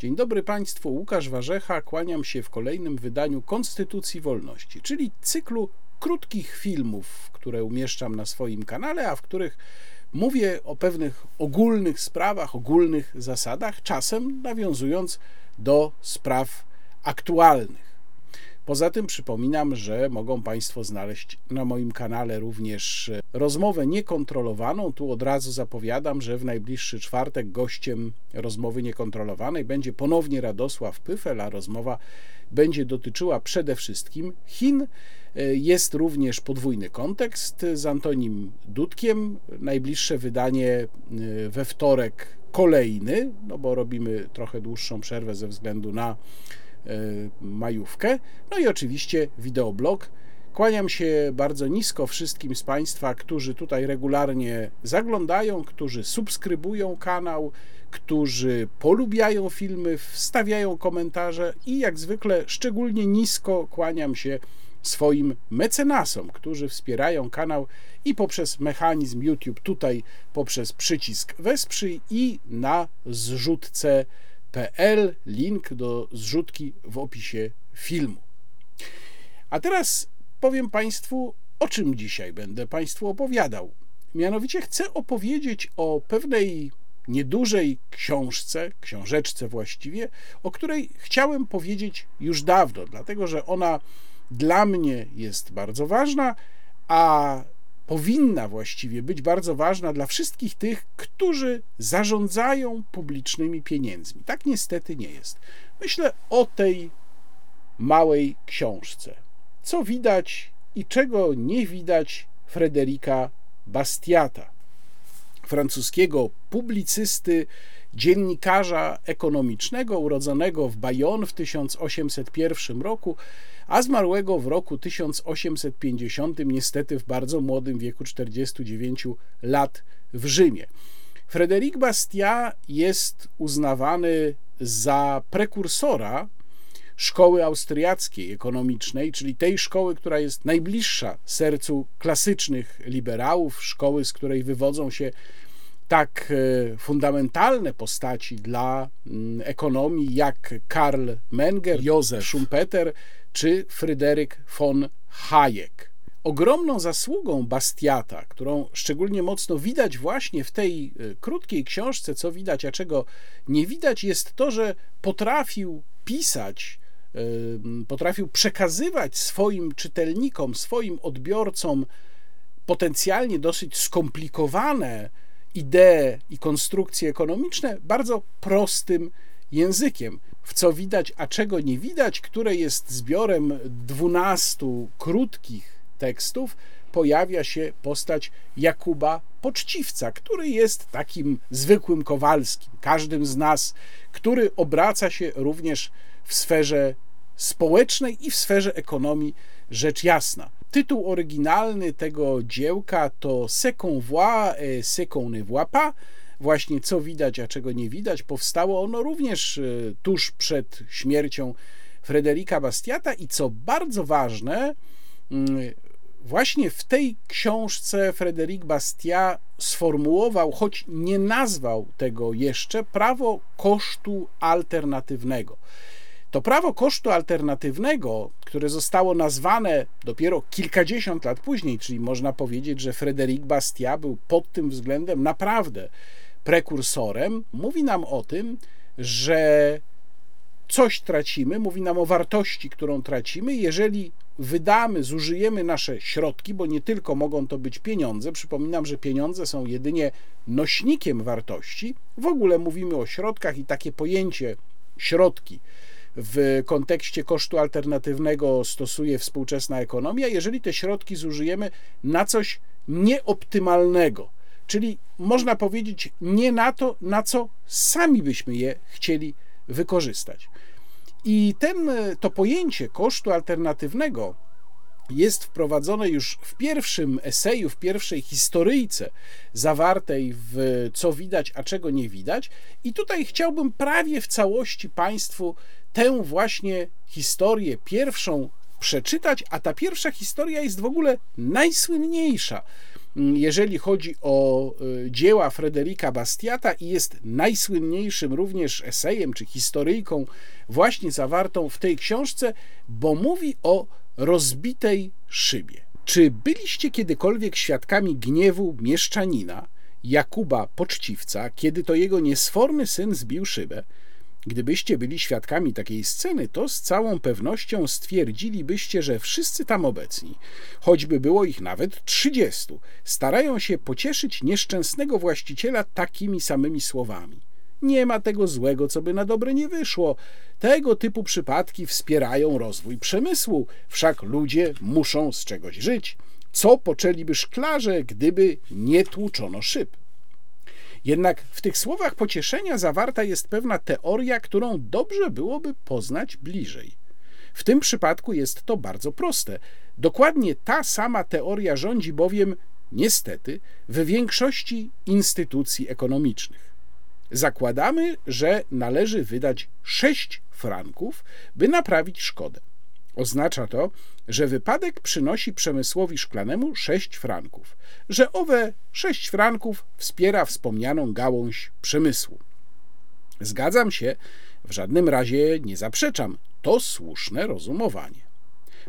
Dzień dobry Państwu, Łukasz Warzecha, kłaniam się w kolejnym wydaniu Konstytucji Wolności, czyli cyklu krótkich filmów, które umieszczam na swoim kanale, a w których mówię o pewnych ogólnych sprawach, ogólnych zasadach, czasem nawiązując do spraw aktualnych. Poza tym przypominam, że mogą Państwo znaleźć na moim kanale również rozmowę niekontrolowaną. Tu od razu zapowiadam, że w najbliższy czwartek gościem rozmowy niekontrolowanej będzie ponownie Radosław Pyfel, a rozmowa będzie dotyczyła przede wszystkim Chin. Jest również podwójny kontekst z Antonim Dudkiem. Najbliższe wydanie we wtorek kolejny, no bo robimy trochę dłuższą przerwę ze względu na E, majówkę. No i oczywiście wideoblog. Kłaniam się bardzo nisko wszystkim z Państwa, którzy tutaj regularnie zaglądają, którzy subskrybują kanał, którzy polubiają filmy, wstawiają komentarze i jak zwykle szczególnie nisko kłaniam się swoim mecenasom, którzy wspierają kanał i poprzez mechanizm YouTube, tutaj poprzez przycisk wesprzyj i na zrzutce PL, link do zrzutki w opisie filmu. A teraz powiem Państwu, o czym dzisiaj będę Państwu opowiadał. Mianowicie chcę opowiedzieć o pewnej niedużej książce, książeczce właściwie, o której chciałem powiedzieć już dawno, dlatego że ona dla mnie jest bardzo ważna, a powinna właściwie być bardzo ważna dla wszystkich tych, którzy zarządzają publicznymi pieniędzmi. Tak niestety nie jest. Myślę o tej małej książce. Co widać i czego nie widać Frederika Bastiata, francuskiego publicysty, dziennikarza ekonomicznego, urodzonego w Bayonne w 1801 roku, a zmarłego w roku 1850, niestety w bardzo młodym wieku 49 lat w Rzymie. Frédéric Bastiat jest uznawany za prekursora szkoły austriackiej ekonomicznej, czyli tej szkoły, która jest najbliższa sercu klasycznych liberałów, szkoły, z której wywodzą się tak e, fundamentalne postaci dla mm, ekonomii jak Karl Menger, Józef Schumpeter czy Fryderyk von Hayek. Ogromną zasługą Bastiata, którą szczególnie mocno widać właśnie w tej e, krótkiej książce, co widać, a czego nie widać, jest to, że potrafił pisać, e, potrafił przekazywać swoim czytelnikom, swoim odbiorcom potencjalnie dosyć skomplikowane idee i konstrukcje ekonomiczne bardzo prostym językiem. W co widać, a czego nie widać, które jest zbiorem dwunastu krótkich tekstów, pojawia się postać Jakuba Poczciwca, który jest takim zwykłym Kowalskim, każdym z nas, który obraca się również w sferze społecznej i w sferze ekonomii, rzecz jasna. Tytuł oryginalny tego dziełka to Ce qu'on voit et ce qu'on ne pas. Właśnie co widać, a czego nie widać. Powstało ono również e, tuż przed śmiercią Frederika Bastiata i co bardzo ważne, mm, właśnie w tej książce Frédéric Bastiat sformułował, choć nie nazwał tego jeszcze, prawo kosztu alternatywnego. To prawo kosztu alternatywnego, które zostało nazwane dopiero kilkadziesiąt lat później, czyli można powiedzieć, że Frédéric Bastiat był pod tym względem naprawdę prekursorem, mówi nam o tym, że coś tracimy, mówi nam o wartości, którą tracimy, jeżeli wydamy, zużyjemy nasze środki, bo nie tylko mogą to być pieniądze. Przypominam, że pieniądze są jedynie nośnikiem wartości. W ogóle mówimy o środkach i takie pojęcie środki w kontekście kosztu alternatywnego stosuje współczesna ekonomia, jeżeli te środki zużyjemy na coś nieoptymalnego, czyli można powiedzieć nie na to, na co sami byśmy je chcieli wykorzystać. I ten, to pojęcie kosztu alternatywnego jest wprowadzone już w pierwszym eseju, w pierwszej historyjce zawartej w co widać, a czego nie widać. I tutaj chciałbym prawie w całości Państwu tę właśnie historię pierwszą przeczytać, a ta pierwsza historia jest w ogóle najsłynniejsza jeżeli chodzi o y, dzieła Frederika Bastiata i jest najsłynniejszym również esejem czy historyjką właśnie zawartą w tej książce, bo mówi o rozbitej szybie. Czy byliście kiedykolwiek świadkami gniewu mieszczanina Jakuba Poczciwca, kiedy to jego niesforny syn zbił szybę? Gdybyście byli świadkami takiej sceny, to z całą pewnością stwierdzilibyście, że wszyscy tam obecni, choćby było ich nawet trzydziestu, starają się pocieszyć nieszczęsnego właściciela takimi samymi słowami. Nie ma tego złego, co by na dobre nie wyszło. Tego typu przypadki wspierają rozwój przemysłu, wszak ludzie muszą z czegoś żyć. Co poczęliby szklarze, gdyby nie tłuczono szyb? Jednak w tych słowach pocieszenia zawarta jest pewna teoria, którą dobrze byłoby poznać bliżej. W tym przypadku jest to bardzo proste. Dokładnie ta sama teoria rządzi bowiem, niestety, w większości instytucji ekonomicznych. Zakładamy, że należy wydać 6 franków, by naprawić szkodę. Oznacza to, że wypadek przynosi przemysłowi szklanemu 6 franków, że owe 6 franków wspiera wspomnianą gałąź przemysłu. Zgadzam się, w żadnym razie nie zaprzeczam, to słuszne rozumowanie.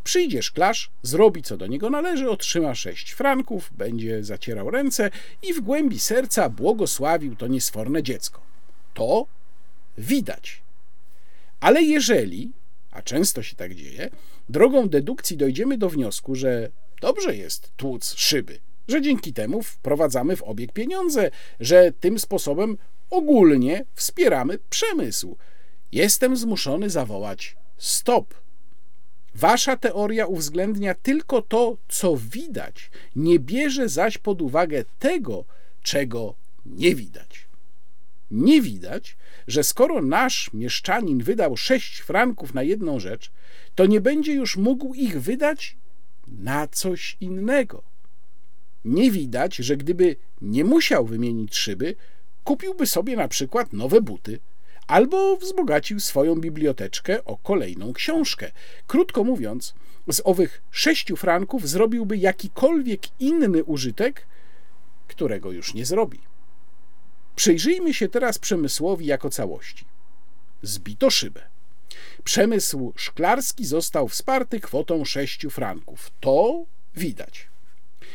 Przyjdzie szklarz, zrobi co do niego należy, otrzyma sześć franków, będzie zacierał ręce i w głębi serca błogosławił to niesforne dziecko. To widać. Ale jeżeli a często się tak dzieje, drogą dedukcji dojdziemy do wniosku, że dobrze jest tłuc szyby, że dzięki temu wprowadzamy w obieg pieniądze, że tym sposobem ogólnie wspieramy przemysł. Jestem zmuszony zawołać stop. Wasza teoria uwzględnia tylko to, co widać, nie bierze zaś pod uwagę tego, czego nie widać. Nie widać, że skoro nasz mieszczanin wydał sześć franków na jedną rzecz, to nie będzie już mógł ich wydać na coś innego. Nie widać, że gdyby nie musiał wymienić szyby, kupiłby sobie na przykład nowe buty albo wzbogacił swoją biblioteczkę o kolejną książkę. Krótko mówiąc, z owych sześciu franków zrobiłby jakikolwiek inny użytek, którego już nie zrobi. Przyjrzyjmy się teraz przemysłowi jako całości. Zbito szybę. Przemysł szklarski został wsparty kwotą 6 franków. To widać.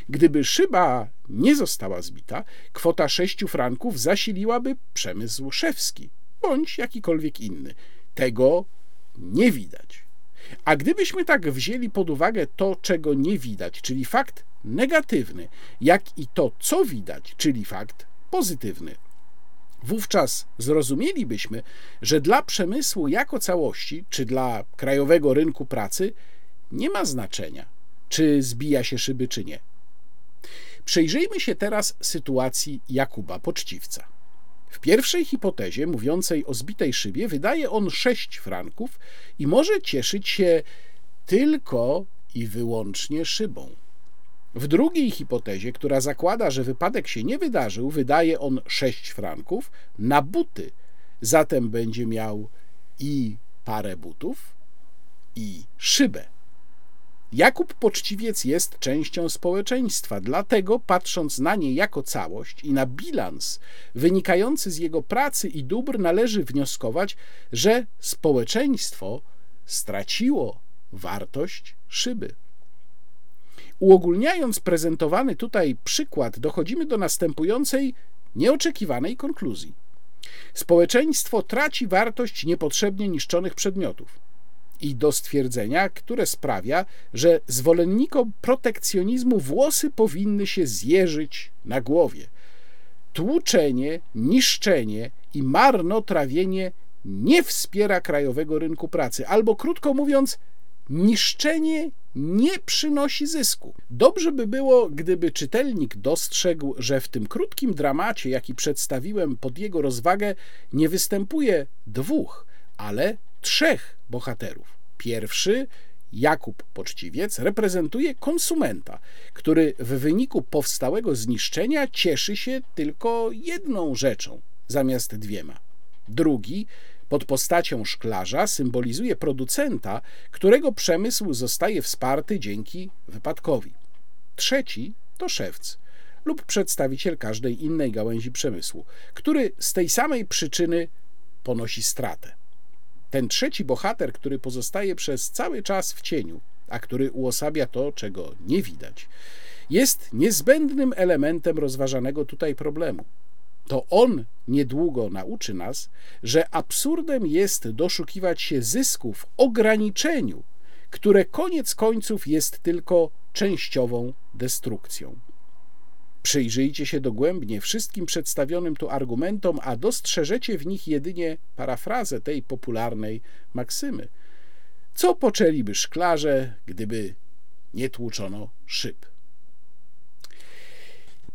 Gdyby szyba nie została zbita, kwota 6 franków zasiliłaby przemysł szewski bądź jakikolwiek inny. Tego nie widać. A gdybyśmy tak wzięli pod uwagę to, czego nie widać, czyli fakt negatywny, jak i to, co widać, czyli fakt pozytywny, Wówczas zrozumielibyśmy, że dla przemysłu jako całości, czy dla krajowego rynku pracy, nie ma znaczenia, czy zbija się szyby, czy nie. Przejrzyjmy się teraz sytuacji Jakuba Poczciwca. W pierwszej hipotezie mówiącej o zbitej szybie wydaje on 6 franków i może cieszyć się tylko i wyłącznie szybą. W drugiej hipotezie, która zakłada, że wypadek się nie wydarzył, wydaje on 6 franków na buty. Zatem będzie miał i parę butów, i szybę. Jakub Poczciwiec jest częścią społeczeństwa, dlatego patrząc na nie jako całość i na bilans wynikający z jego pracy i dóbr, należy wnioskować, że społeczeństwo straciło wartość szyby. Uogólniając prezentowany tutaj przykład, dochodzimy do następującej nieoczekiwanej konkluzji. Społeczeństwo traci wartość niepotrzebnie niszczonych przedmiotów i do stwierdzenia, które sprawia, że zwolennikom protekcjonizmu włosy powinny się zjeżyć na głowie. Tłuczenie, niszczenie i marnotrawienie nie wspiera krajowego rynku pracy, albo krótko mówiąc, niszczenie nie przynosi zysku. Dobrze by było, gdyby czytelnik dostrzegł, że w tym krótkim dramacie, jaki przedstawiłem pod jego rozwagę, nie występuje dwóch, ale trzech bohaterów. Pierwszy, Jakub Poczciwiec, reprezentuje konsumenta, który w wyniku powstałego zniszczenia cieszy się tylko jedną rzeczą zamiast dwiema. Drugi, pod postacią szklarza symbolizuje producenta, którego przemysł zostaje wsparty dzięki wypadkowi. Trzeci to szewc, lub przedstawiciel każdej innej gałęzi przemysłu, który z tej samej przyczyny ponosi stratę. Ten trzeci bohater, który pozostaje przez cały czas w cieniu, a który uosabia to, czego nie widać, jest niezbędnym elementem rozważanego tutaj problemu. To on niedługo nauczy nas, że absurdem jest doszukiwać się zysku w ograniczeniu, które koniec końców jest tylko częściową destrukcją. Przyjrzyjcie się dogłębnie wszystkim przedstawionym tu argumentom, a dostrzeżecie w nich jedynie parafrazę tej popularnej maksymy. Co poczęliby szklarze, gdyby nie tłuczono szyb?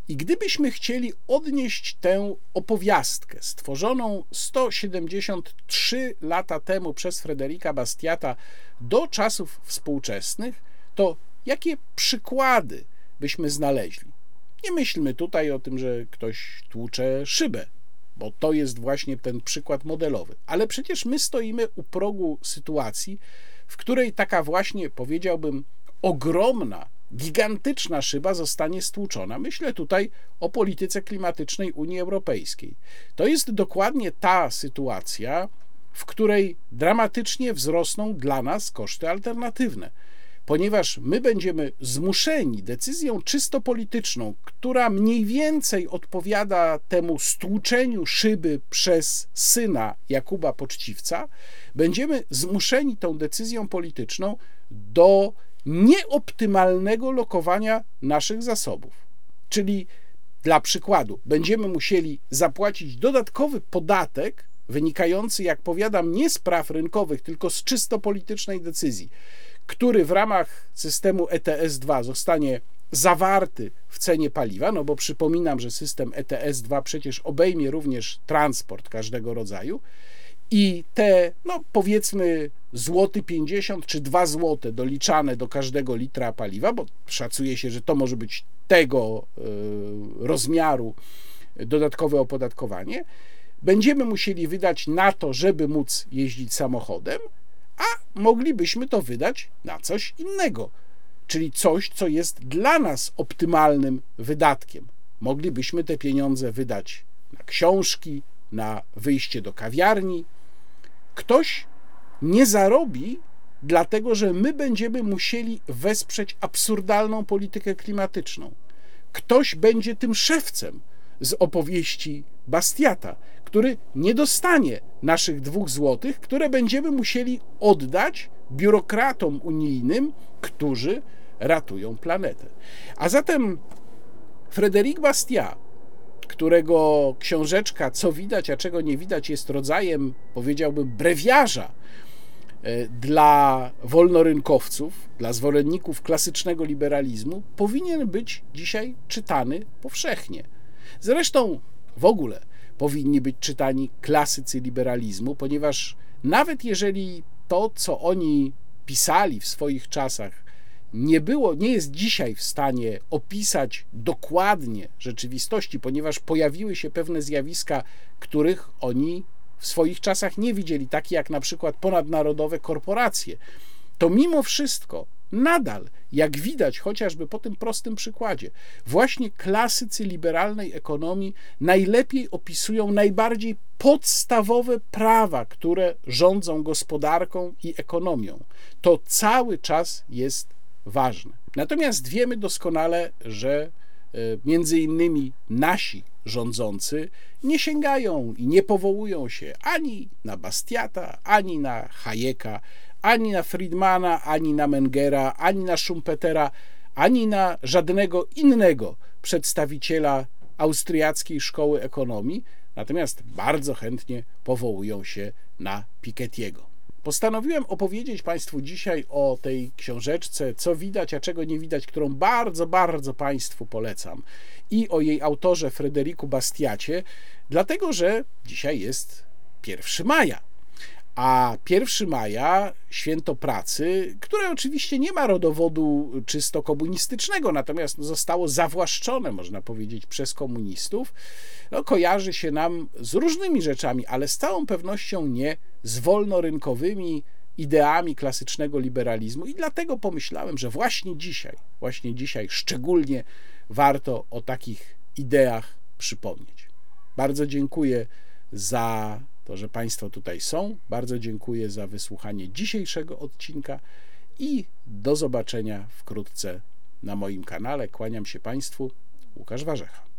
I gdybyśmy chcieli odnieść tę opowiastkę stworzoną 173 lata temu przez Frederika Bastiata do czasów współczesnych, to jakie przykłady byśmy znaleźli? Nie myślmy tutaj o tym, że ktoś tłucze szybę, bo to jest właśnie ten przykład modelowy. Ale przecież my stoimy u progu sytuacji, w której taka właśnie, powiedziałbym, ogromna, gigantyczna szyba zostanie stłuczona. Myślę tutaj o polityce klimatycznej Unii Europejskiej. To jest dokładnie ta sytuacja, w której dramatycznie wzrosną dla nas koszty alternatywne ponieważ my będziemy zmuszeni decyzją czysto polityczną, która mniej więcej odpowiada temu stłuczeniu szyby przez syna Jakuba Poczciwca, będziemy zmuszeni tą decyzją polityczną do nieoptymalnego lokowania naszych zasobów. Czyli dla przykładu, będziemy musieli zapłacić dodatkowy podatek wynikający, jak powiadam, nie z praw rynkowych, tylko z czysto politycznej decyzji który w ramach systemu ETS-2 zostanie zawarty w cenie paliwa, no bo przypominam, że system ETS-2 przecież obejmie również transport każdego rodzaju i te, no powiedzmy, złoty 50 czy 2 złote doliczane do każdego litra paliwa, bo szacuje się, że to może być tego y, rozmiaru dodatkowe opodatkowanie, będziemy musieli wydać na to, żeby móc jeździć samochodem, a moglibyśmy to wydać na coś innego, czyli coś, co jest dla nas optymalnym wydatkiem. Moglibyśmy te pieniądze wydać na książki, na wyjście do kawiarni. Ktoś nie zarobi, dlatego że my będziemy musieli wesprzeć absurdalną politykę klimatyczną. Ktoś będzie tym szewcem z opowieści Bastiata, który nie dostanie naszych dwóch złotych, które będziemy musieli oddać biurokratom unijnym, którzy ratują planetę. A zatem Frédéric Bastiat, którego książeczka Co widać, a czego nie widać jest rodzajem, powiedziałbym, brewiarza e, dla wolnorynkowców, dla zwolenników klasycznego liberalizmu, powinien być dzisiaj czytany powszechnie. Zresztą w ogóle powinni być czytani klasycy liberalizmu, ponieważ nawet jeżeli to, co oni pisali w swoich czasach, nie było, nie jest dzisiaj w stanie opisać dokładnie rzeczywistości, ponieważ pojawiły się pewne zjawiska, których oni w swoich czasach nie widzieli, takie jak na przykład ponadnarodowe korporacje, to mimo wszystko nadal, jak widać chociażby po tym prostym przykładzie, właśnie klasycy liberalnej ekonomii najlepiej opisują najbardziej podstawowe prawa, które rządzą gospodarką i ekonomią. To cały czas jest ważne. Natomiast wiemy doskonale, że e, między innymi nasi rządzący nie sięgają i nie powołują się ani na Bastiata, ani na Hayeka, ani na Friedmana, ani na Mengera, ani na Schumpetera, ani na żadnego innego przedstawiciela austriackiej szkoły ekonomii, natomiast bardzo chętnie powołują się na Piketty'ego. Postanowiłem opowiedzieć Państwu dzisiaj o tej książeczce, co widać, a czego nie widać, którą bardzo, bardzo Państwu polecam, i o jej autorze Frederiku Bastiacie, dlatego że dzisiaj jest 1 maja. A 1 maja, święto pracy, które oczywiście nie ma rodowodu czysto komunistycznego, natomiast zostało zawłaszczone, można powiedzieć, przez komunistów, no, kojarzy się nam z różnymi rzeczami, ale z całą pewnością nie z wolnorynkowymi ideami klasycznego liberalizmu. I dlatego pomyślałem, że właśnie dzisiaj, właśnie dzisiaj, szczególnie warto o takich ideach przypomnieć. Bardzo dziękuję za to, że Państwo tutaj są. Bardzo dziękuję za wysłuchanie dzisiejszego odcinka i do zobaczenia wkrótce na moim kanale. Kłaniam się Państwu. Łukasz Warzecha.